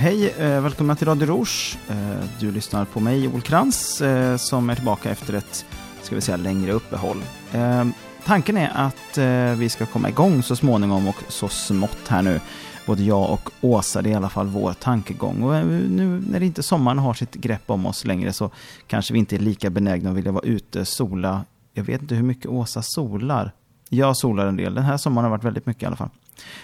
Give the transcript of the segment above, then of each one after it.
Hej, eh, välkomna till Radio Rouge. Eh, du lyssnar på mig, Joel Krantz, eh, som är tillbaka efter ett, ska vi säga, längre uppehåll. Tanken är att vi ska komma igång så småningom och så smått här nu. Både jag och Åsa, det är i alla fall vår tankegång. Och nu när inte sommaren har sitt grepp om oss längre så kanske vi inte är lika benägna att vilja vara ute, sola. Jag vet inte hur mycket Åsa solar. Jag solar en del. Den här sommaren har varit väldigt mycket i alla fall.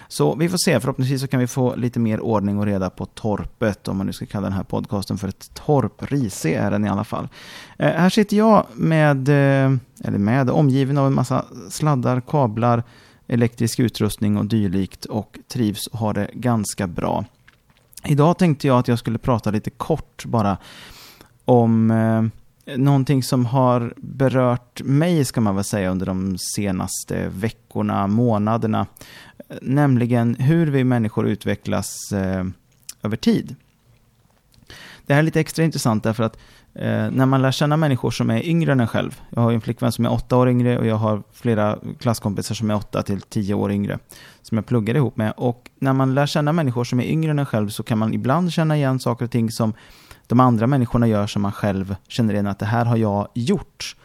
Så vi får se, förhoppningsvis så kan vi få lite mer ordning och reda på torpet, om man nu ska kalla den här podcasten för ett torp. Risig är den i alla fall. Eh, här sitter jag med, eh, eller med, omgiven av en massa sladdar, kablar, elektrisk utrustning och dylikt och trivs och har det ganska bra. Idag tänkte jag att jag skulle prata lite kort bara om eh, någonting som har berört mig, ska man väl säga, under de senaste veckorna, månaderna. Nämligen hur vi människor utvecklas eh, över tid. Det här är lite extra intressant därför att eh, när man lär känna människor som är yngre än en själv. Jag har en flickvän som är åtta år yngre och jag har flera klasskompisar som är åtta till tio år yngre. Som jag pluggar ihop med. Och när man lär känna människor som är yngre än en själv så kan man ibland känna igen saker och ting som de andra människorna gör som man själv känner igen att det här har jag gjort.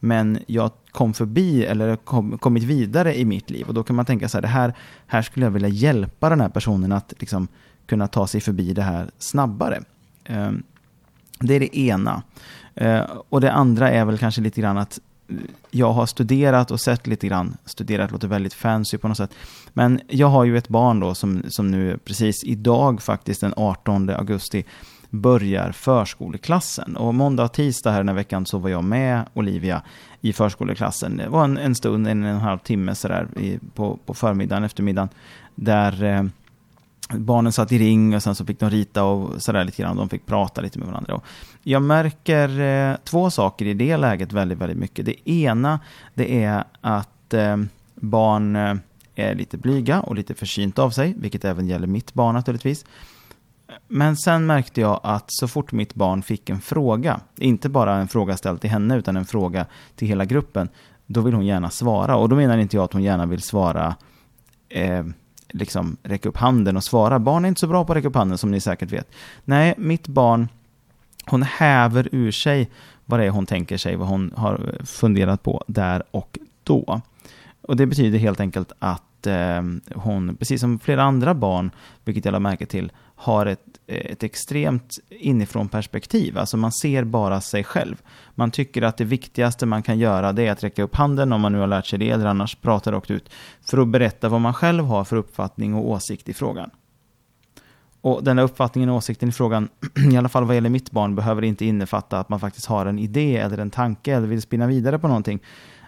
Men jag kom förbi eller kom, kommit vidare i mitt liv. Och då kan man tänka så här, det här, här skulle jag vilja hjälpa den här personen att liksom kunna ta sig förbi det här snabbare. Ehm, det är det ena. Eh, och det andra är väl kanske lite grann att jag har studerat och sett lite grann, studerat låter väldigt fancy på något sätt, men jag har ju ett barn då som, som nu precis idag faktiskt den 18 augusti börjar förskoleklassen. Och måndag och tisdag här den här veckan så var jag med Olivia i förskoleklassen. Det var en, en stund, en, och en halv timme sådär på, på förmiddagen, eftermiddagen, där eh, barnen satt i ring och sen så fick de rita och sådär lite grann. De fick prata lite med varandra. Och jag märker eh, två saker i det läget väldigt, väldigt mycket. Det ena, det är att eh, barn eh, är lite blyga och lite försynta av sig, vilket även gäller mitt barn naturligtvis. Men sen märkte jag att så fort mitt barn fick en fråga, inte bara en fråga ställd till henne utan en fråga till hela gruppen, då vill hon gärna svara. Och då menar inte jag att hon gärna vill svara, eh, liksom räcka upp handen och svara. Barn är inte så bra på att räcka upp handen som ni säkert vet. Nej, mitt barn, hon häver ur sig vad det är hon tänker sig, vad hon har funderat på där och då. Och det betyder helt enkelt att eh, hon, precis som flera andra barn, vilket jag lade märke till, har ett, eh, ett extremt inifrån perspektiv. Alltså man ser bara sig själv. Man tycker att det viktigaste man kan göra det är att räcka upp handen om man nu har lärt sig det eller annars prata rakt ut. För att berätta vad man själv har för uppfattning och åsikt i frågan. Och den här uppfattningen och åsikten i frågan, i alla fall vad gäller mitt barn, behöver inte innefatta att man faktiskt har en idé eller en tanke eller vill spinna vidare på någonting.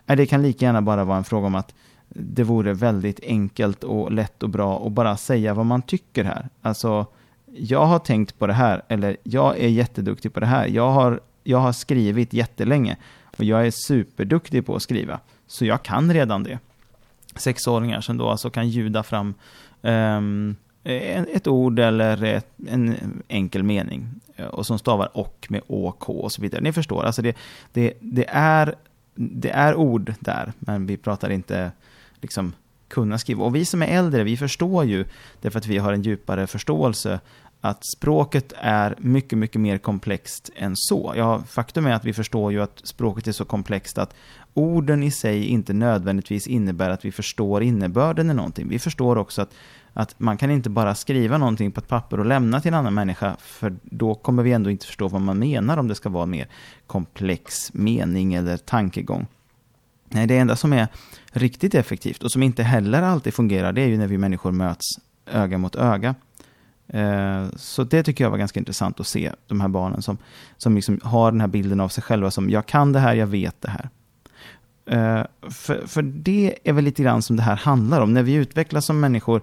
Nej, det kan lika gärna bara vara en fråga om att det vore väldigt enkelt och lätt och bra att bara säga vad man tycker här. Alltså, jag har tänkt på det här, eller jag är jätteduktig på det här. Jag har, jag har skrivit jättelänge och jag är superduktig på att skriva. Så jag kan redan det. Sexåringar som då alltså kan ljuda fram um, ett ord eller ett, en enkel mening eh, och som stavar och med OK och så vidare. Ni förstår, alltså det, det, det, är, det är ord där, men vi pratar inte liksom kunna skriva. Och vi som är äldre, vi förstår ju, därför att vi har en djupare förståelse, att språket är mycket, mycket mer komplext än så. Ja, faktum är att vi förstår ju att språket är så komplext att orden i sig inte nödvändigtvis innebär att vi förstår innebörden i någonting. Vi förstår också att, att man kan inte bara skriva någonting på ett papper och lämna till en annan människa, för då kommer vi ändå inte förstå vad man menar om det ska vara en mer komplex mening eller tankegång. Nej, det enda som är riktigt effektivt och som inte heller alltid fungerar, det är ju när vi människor möts öga mot öga. Eh, så det tycker jag var ganska intressant att se, de här barnen som, som liksom har den här bilden av sig själva som jag kan det här, jag vet det här. Eh, för, för det är väl lite grann som det här handlar om. När vi utvecklas som människor,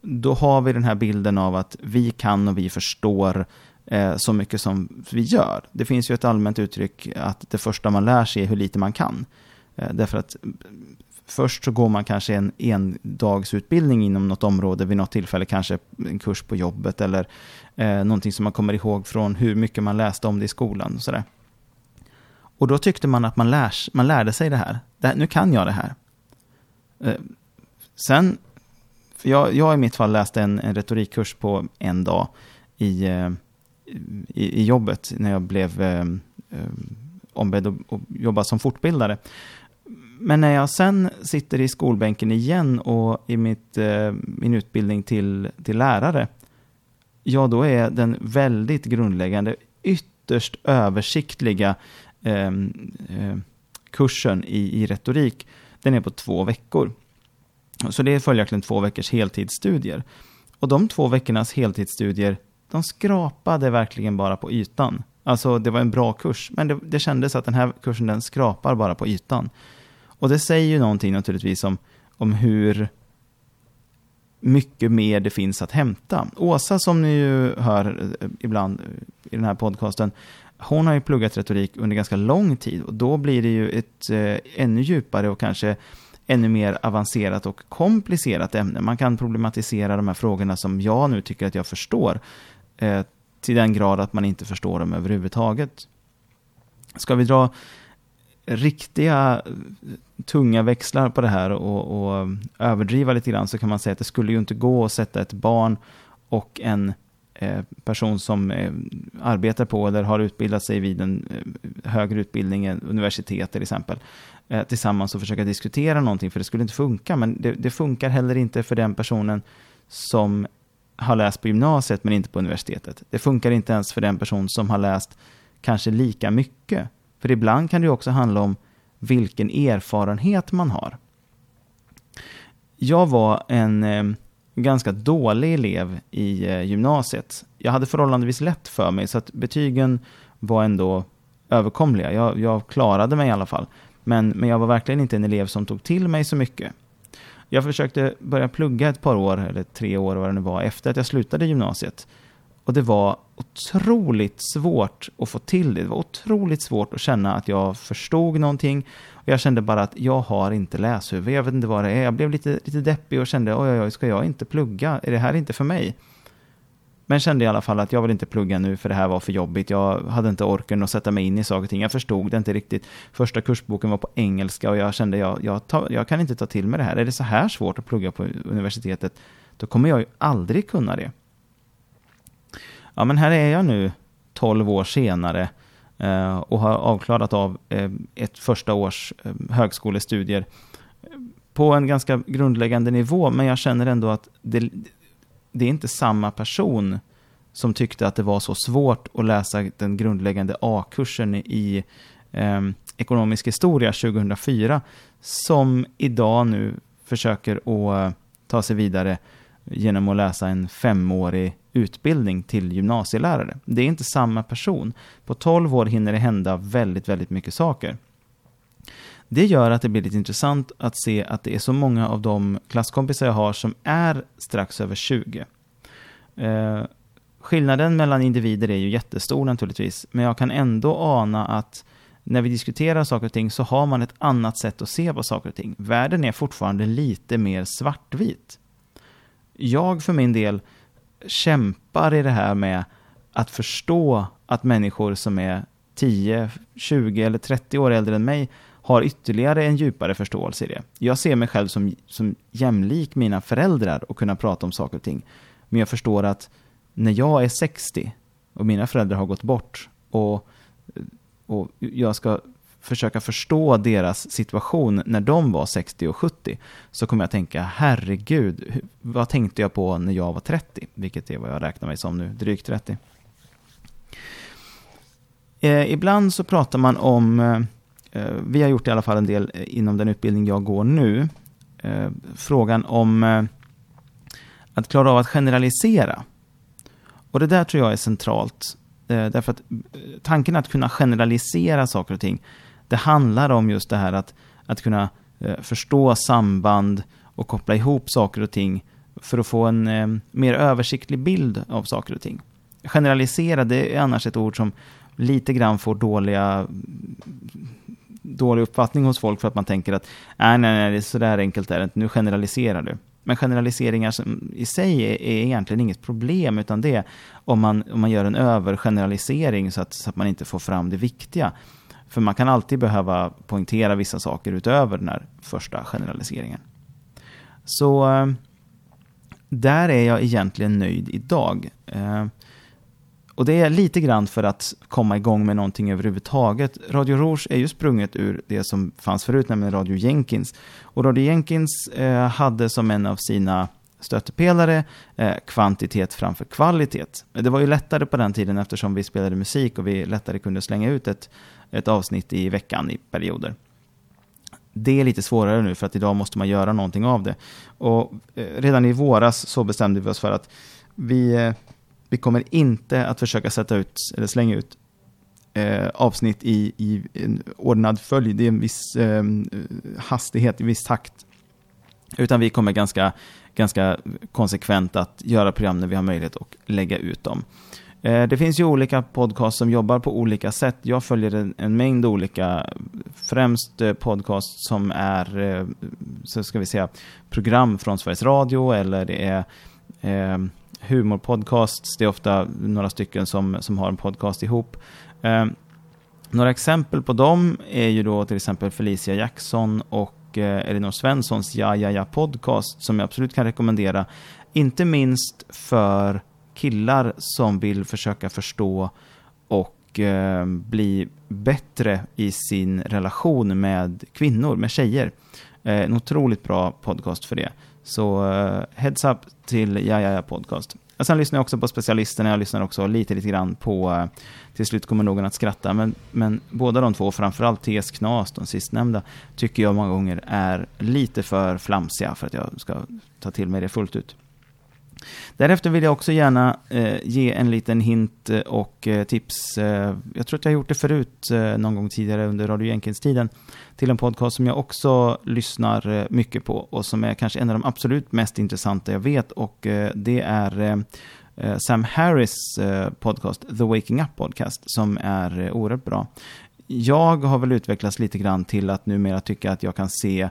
då har vi den här bilden av att vi kan och vi förstår eh, så mycket som vi gör. Det finns ju ett allmänt uttryck att det första man lär sig är hur lite man kan. Eh, därför att mm, först så går man kanske en endagsutbildning inom något område vid något tillfälle, kanske en kurs på jobbet eller eh, någonting som man kommer ihåg från hur mycket man läste om det i skolan. Och, sådär. och då tyckte man att man, lärs, man lärde sig det här. det Nu kan jag det här. Eh, sen, jag, jag i mitt fall läste en, en retorikkurs på en dag i, eh, i, i jobbet när jag blev eh, ombedd att jobba som fortbildare. Men när jag sen sitter i skolbänken igen och i mitt, eh, min utbildning till, till lärare, ja då är den väldigt grundläggande, ytterst översiktliga eh, eh, kursen i, i retorik, den är på två veckor. Så det är följaktligen två veckors heltidsstudier. Och de två veckornas heltidsstudier, de skrapade verkligen bara på ytan. Alltså det var en bra kurs, men det, det kändes att den här kursen den skrapar bara på ytan. Och det säger ju någonting naturligtvis om, om hur mycket mer det finns att hämta. Åsa som ni ju hör eh, ibland eh, i den här podcasten, hon har ju pluggat retorik under ganska lång tid och då blir det ju ett eh, ännu djupare och kanske ännu mer avancerat och komplicerat ämne. Man kan problematisera de här frågorna som jag nu tycker att jag förstår eh, till den grad att man inte förstår dem överhuvudtaget. Ska vi dra riktiga tunga växlar på det här och, och, överdriva lite grann så kan man säga att det skulle ju inte gå att sätta ett barn och en eh, person som eh, arbetar på eller har utbildat sig vid en eh, högre utbildning, universitet till exempel, eh, tillsammans och försöka diskutera någonting, för det skulle inte funka. Men det, det funkar heller inte för den personen som har läst på gymnasiet men inte på universitetet. Det funkar inte ens för den person som har läst kanske lika mycket för ibland kan det också handla om vilken erfarenhet man har. Jag var en eh, ganska dålig elev i eh, gymnasiet. Jag hade förhållandevis lätt för mig så att betygen var ändå överkomliga. Jag, jag klarade mig i alla fall. Men, men jag var verkligen inte en elev som tog till mig så mycket. Jag försökte börja plugga ett par år, eller tre år vad det nu var, efter att jag slutade gymnasiet. Och det var otroligt svårt att få till det. Det var otroligt svårt att känna att jag förstod någonting. Och jag kände bara att jag har inte läshuvud. Jag vet inte vad det är. Jag blev lite, lite deppig och kände, oj, oj, oj, ska jag inte plugga? Är det här inte för mig? Men kände i alla fall att jag vill inte plugga nu för det här var för jobbigt. Jag hade inte orken att sätta mig in i saker och ting. Jag förstod det inte riktigt. Första kursboken var på engelska och jag kände jag, jag, ta, jag kan inte ta till mig det här. Är det så här svårt att plugga på universitetet, då kommer jag ju aldrig kunna det ja men här är jag nu 12 år senare eh, och har avklarat av eh, ett första års eh, högskolestudier på en ganska grundläggande nivå, men jag känner ändå att det, det är inte samma person som tyckte att det var så svårt att läsa den grundläggande A-kursen i eh, ekonomisk historia 2004 som idag nu försöker att ta sig vidare genom att läsa en femårig utbildning till gymnasielärare. Det är inte samma person. På 12 år hinner det hända väldigt, väldigt mycket saker. Det gör att det blir lite intressant att se att det är så många av de klasskompisar jag har som är strax över 20. Eh, skillnaden mellan individer är ju jättestor naturligtvis, men jag kan ändå ana att när vi diskuterar saker och ting så har man ett annat sätt att se på saker och ting. Världen är fortfarande lite mer svartvit. Jag för min del kämpar i det här med att förstå att människor som är 10, 20 eller 30 år äldre än mig har ytterligare en djupare förståelse i det. Jag ser mig själv som, som jämlik mina föräldrar och kunna prata om saker och ting. Men jag förstår att när jag är 60 och mina föräldrar har gått bort och, och jag ska försöka förstå deras situation när de var 60 och 70 så kommer jag tänka, herregud, vad tänkte jag på när jag var 30? Vilket är vad jag räknar mig som nu, drygt 30. Eh, ibland så pratar man om, eh, eh, vi har gjort i alla fall en del eh, inom den utbildning jag går nu, eh, frågan om eh, att klara av att generalisera. Och det där tror jag är centralt. Eh, därför att tanken att kunna generalisera saker och ting det handlar om just det här att, att kunna eh, förstå samband och koppla ihop saker och ting för att få en eh, mer översiktlig bild av saker och ting. Generalisera, det är annars ett ord som lite grann får dåliga dålig uppfattning hos folk för att man tänker att nej, nej, nej, det är sådär enkelt är det inte, nu generaliserar du. Men generaliseringar som i sig är, är egentligen inget problem, utan det är om man, om man gör en övergeneralisering så att, så att man inte får fram det viktiga. För man kan alltid behöva poängtera vissa saker utöver den här första generaliseringen. Så eh, där är jag egentligen nöjd idag. Eh, och det är lite grann för att komma igång med någonting överhuvudtaget. Radio Rouge är ju sprunget ur det som fanns förut, nämligen Radio Jenkins. Och Radio Jenkins eh, hade som en av sina stöttepelare eh, kvantitet framför kvalitet. Det var ju lättare på den tiden eftersom vi spelade musik och vi lättare kunde slänga ut ett, ett avsnitt i veckan i perioder. Det är lite svårare nu för att idag måste man göra någonting av det. Och eh, redan i våras så bestämde vi oss för att vi, eh, vi kommer inte att försöka sätta ut eller slänga ut eh, avsnitt i, i en ordnad följd, i en viss eh, eh hastighet, i viss takt. Utan vi kommer ganska, ganska konsekvent att göra program när vi har möjlighet och lägga ut dem. Eh, det finns ju olika podcasts som jobbar på olika sätt. Jag följer en, en mängd olika, främst eh, podcasts som är, eh, så ska vi säga, program från Sveriges Radio eller det är eh, humorpodcasts. Det är ofta några stycken som, som har en podcast ihop. Eh, några exempel på dem är ju då till exempel Felicia Jackson och och eh, Elinor Svenssons Ja Ja Ja podcast som jag absolut kan rekommendera. Inte minst för killar som vill försöka förstå och eh, bli bättre i sin relation med kvinnor, med tjejer. Eh, en otroligt bra podcast för det. Så eh, heads up till Ja Ja Ja podcast. Men sen lyssnar jag också på specialisterna, jag lyssnar också lite, lite grann på eh, Till slut kommer någon att skratta, men, men båda de två, framförallt TS Knas, de sistnämnda, tycker jag många gånger är lite för flamsiga för att jag ska ta till mig det fullt ut. Därefter vill jag också gärna eh, ge en liten hint eh, och eh, tips. Eh, jag tror att jag har gjort det förut eh, någon gång tidigare under Radio Jenkins-tiden till en podcast som jag också lyssnar eh, mycket på och som är kanske en av de absolut mest intressanta jag vet och eh, det är eh, Sam Harris podcast, The Waking Up Podcast, som är oerhört bra. Jag har väl utvecklats lite grann till att numera tycka att jag kan se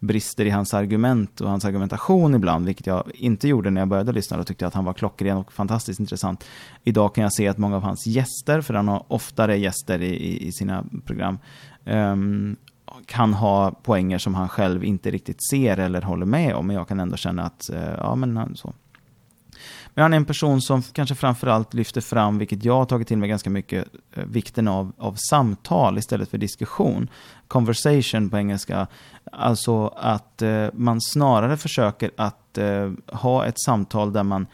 brister i hans argument och hans argumentation ibland, vilket jag inte gjorde när jag började lyssna Då tyckte jag att han var klockren och fantastiskt intressant. Idag kan jag se att många av hans gäster, för han har oftare gäster i, i sina program, um, kan ha poänger som han själv inte riktigt ser eller håller med om, men jag kan ändå känna att, uh, ja men han, så. Men han är en person som kanske framförallt lyfter fram, vilket jag har tagit till mig ganska mycket, eh, vikten av, av samtal istället för diskussion. Conversation på engelska. Alltså att eh, man snarare försöker att eh, ha ett samtal där man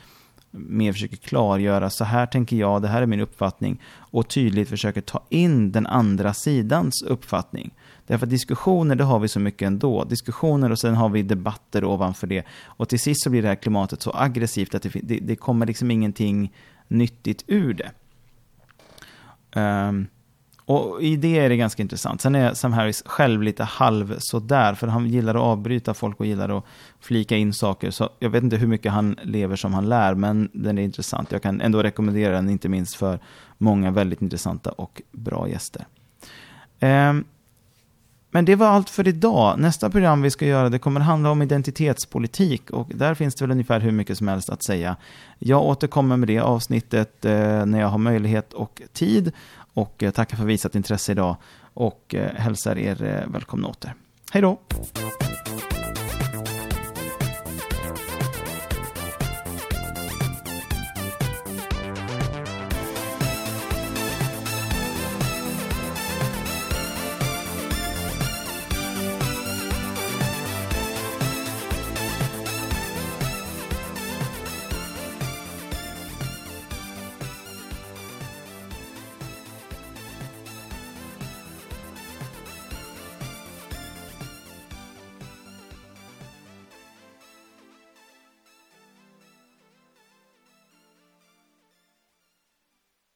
mer försöker klargöra, så här tänker jag, det här är min uppfattning och tydligt försöker ta in den andra sidans uppfattning. Därför att diskussioner, det har vi så mycket ändå. Diskussioner och sen har vi debatter ovanför det. Och till sist så blir det här klimatet så aggressivt att det, det, det kommer liksom ingenting nyttigt ur det. Um, och i det är det ganska intressant. Sen är Sam Harris själv lite halv sådär, för han gillar att avbryta folk och gillar att flika in saker. Så jag vet inte hur mycket han lever som han lär, men den är intressant. Jag kan ändå rekommendera den, inte minst för många väldigt intressanta och bra gäster. Um, men det var allt för idag. Nästa program vi ska göra det kommer handla om identitetspolitik och där finns det väl ungefär hur mycket som helst att säga. Jag återkommer med det avsnittet eh, när jag har möjlighet och tid och eh, tackar för visat intresse idag och eh, hälsar er eh, välkomna åter. Hej då!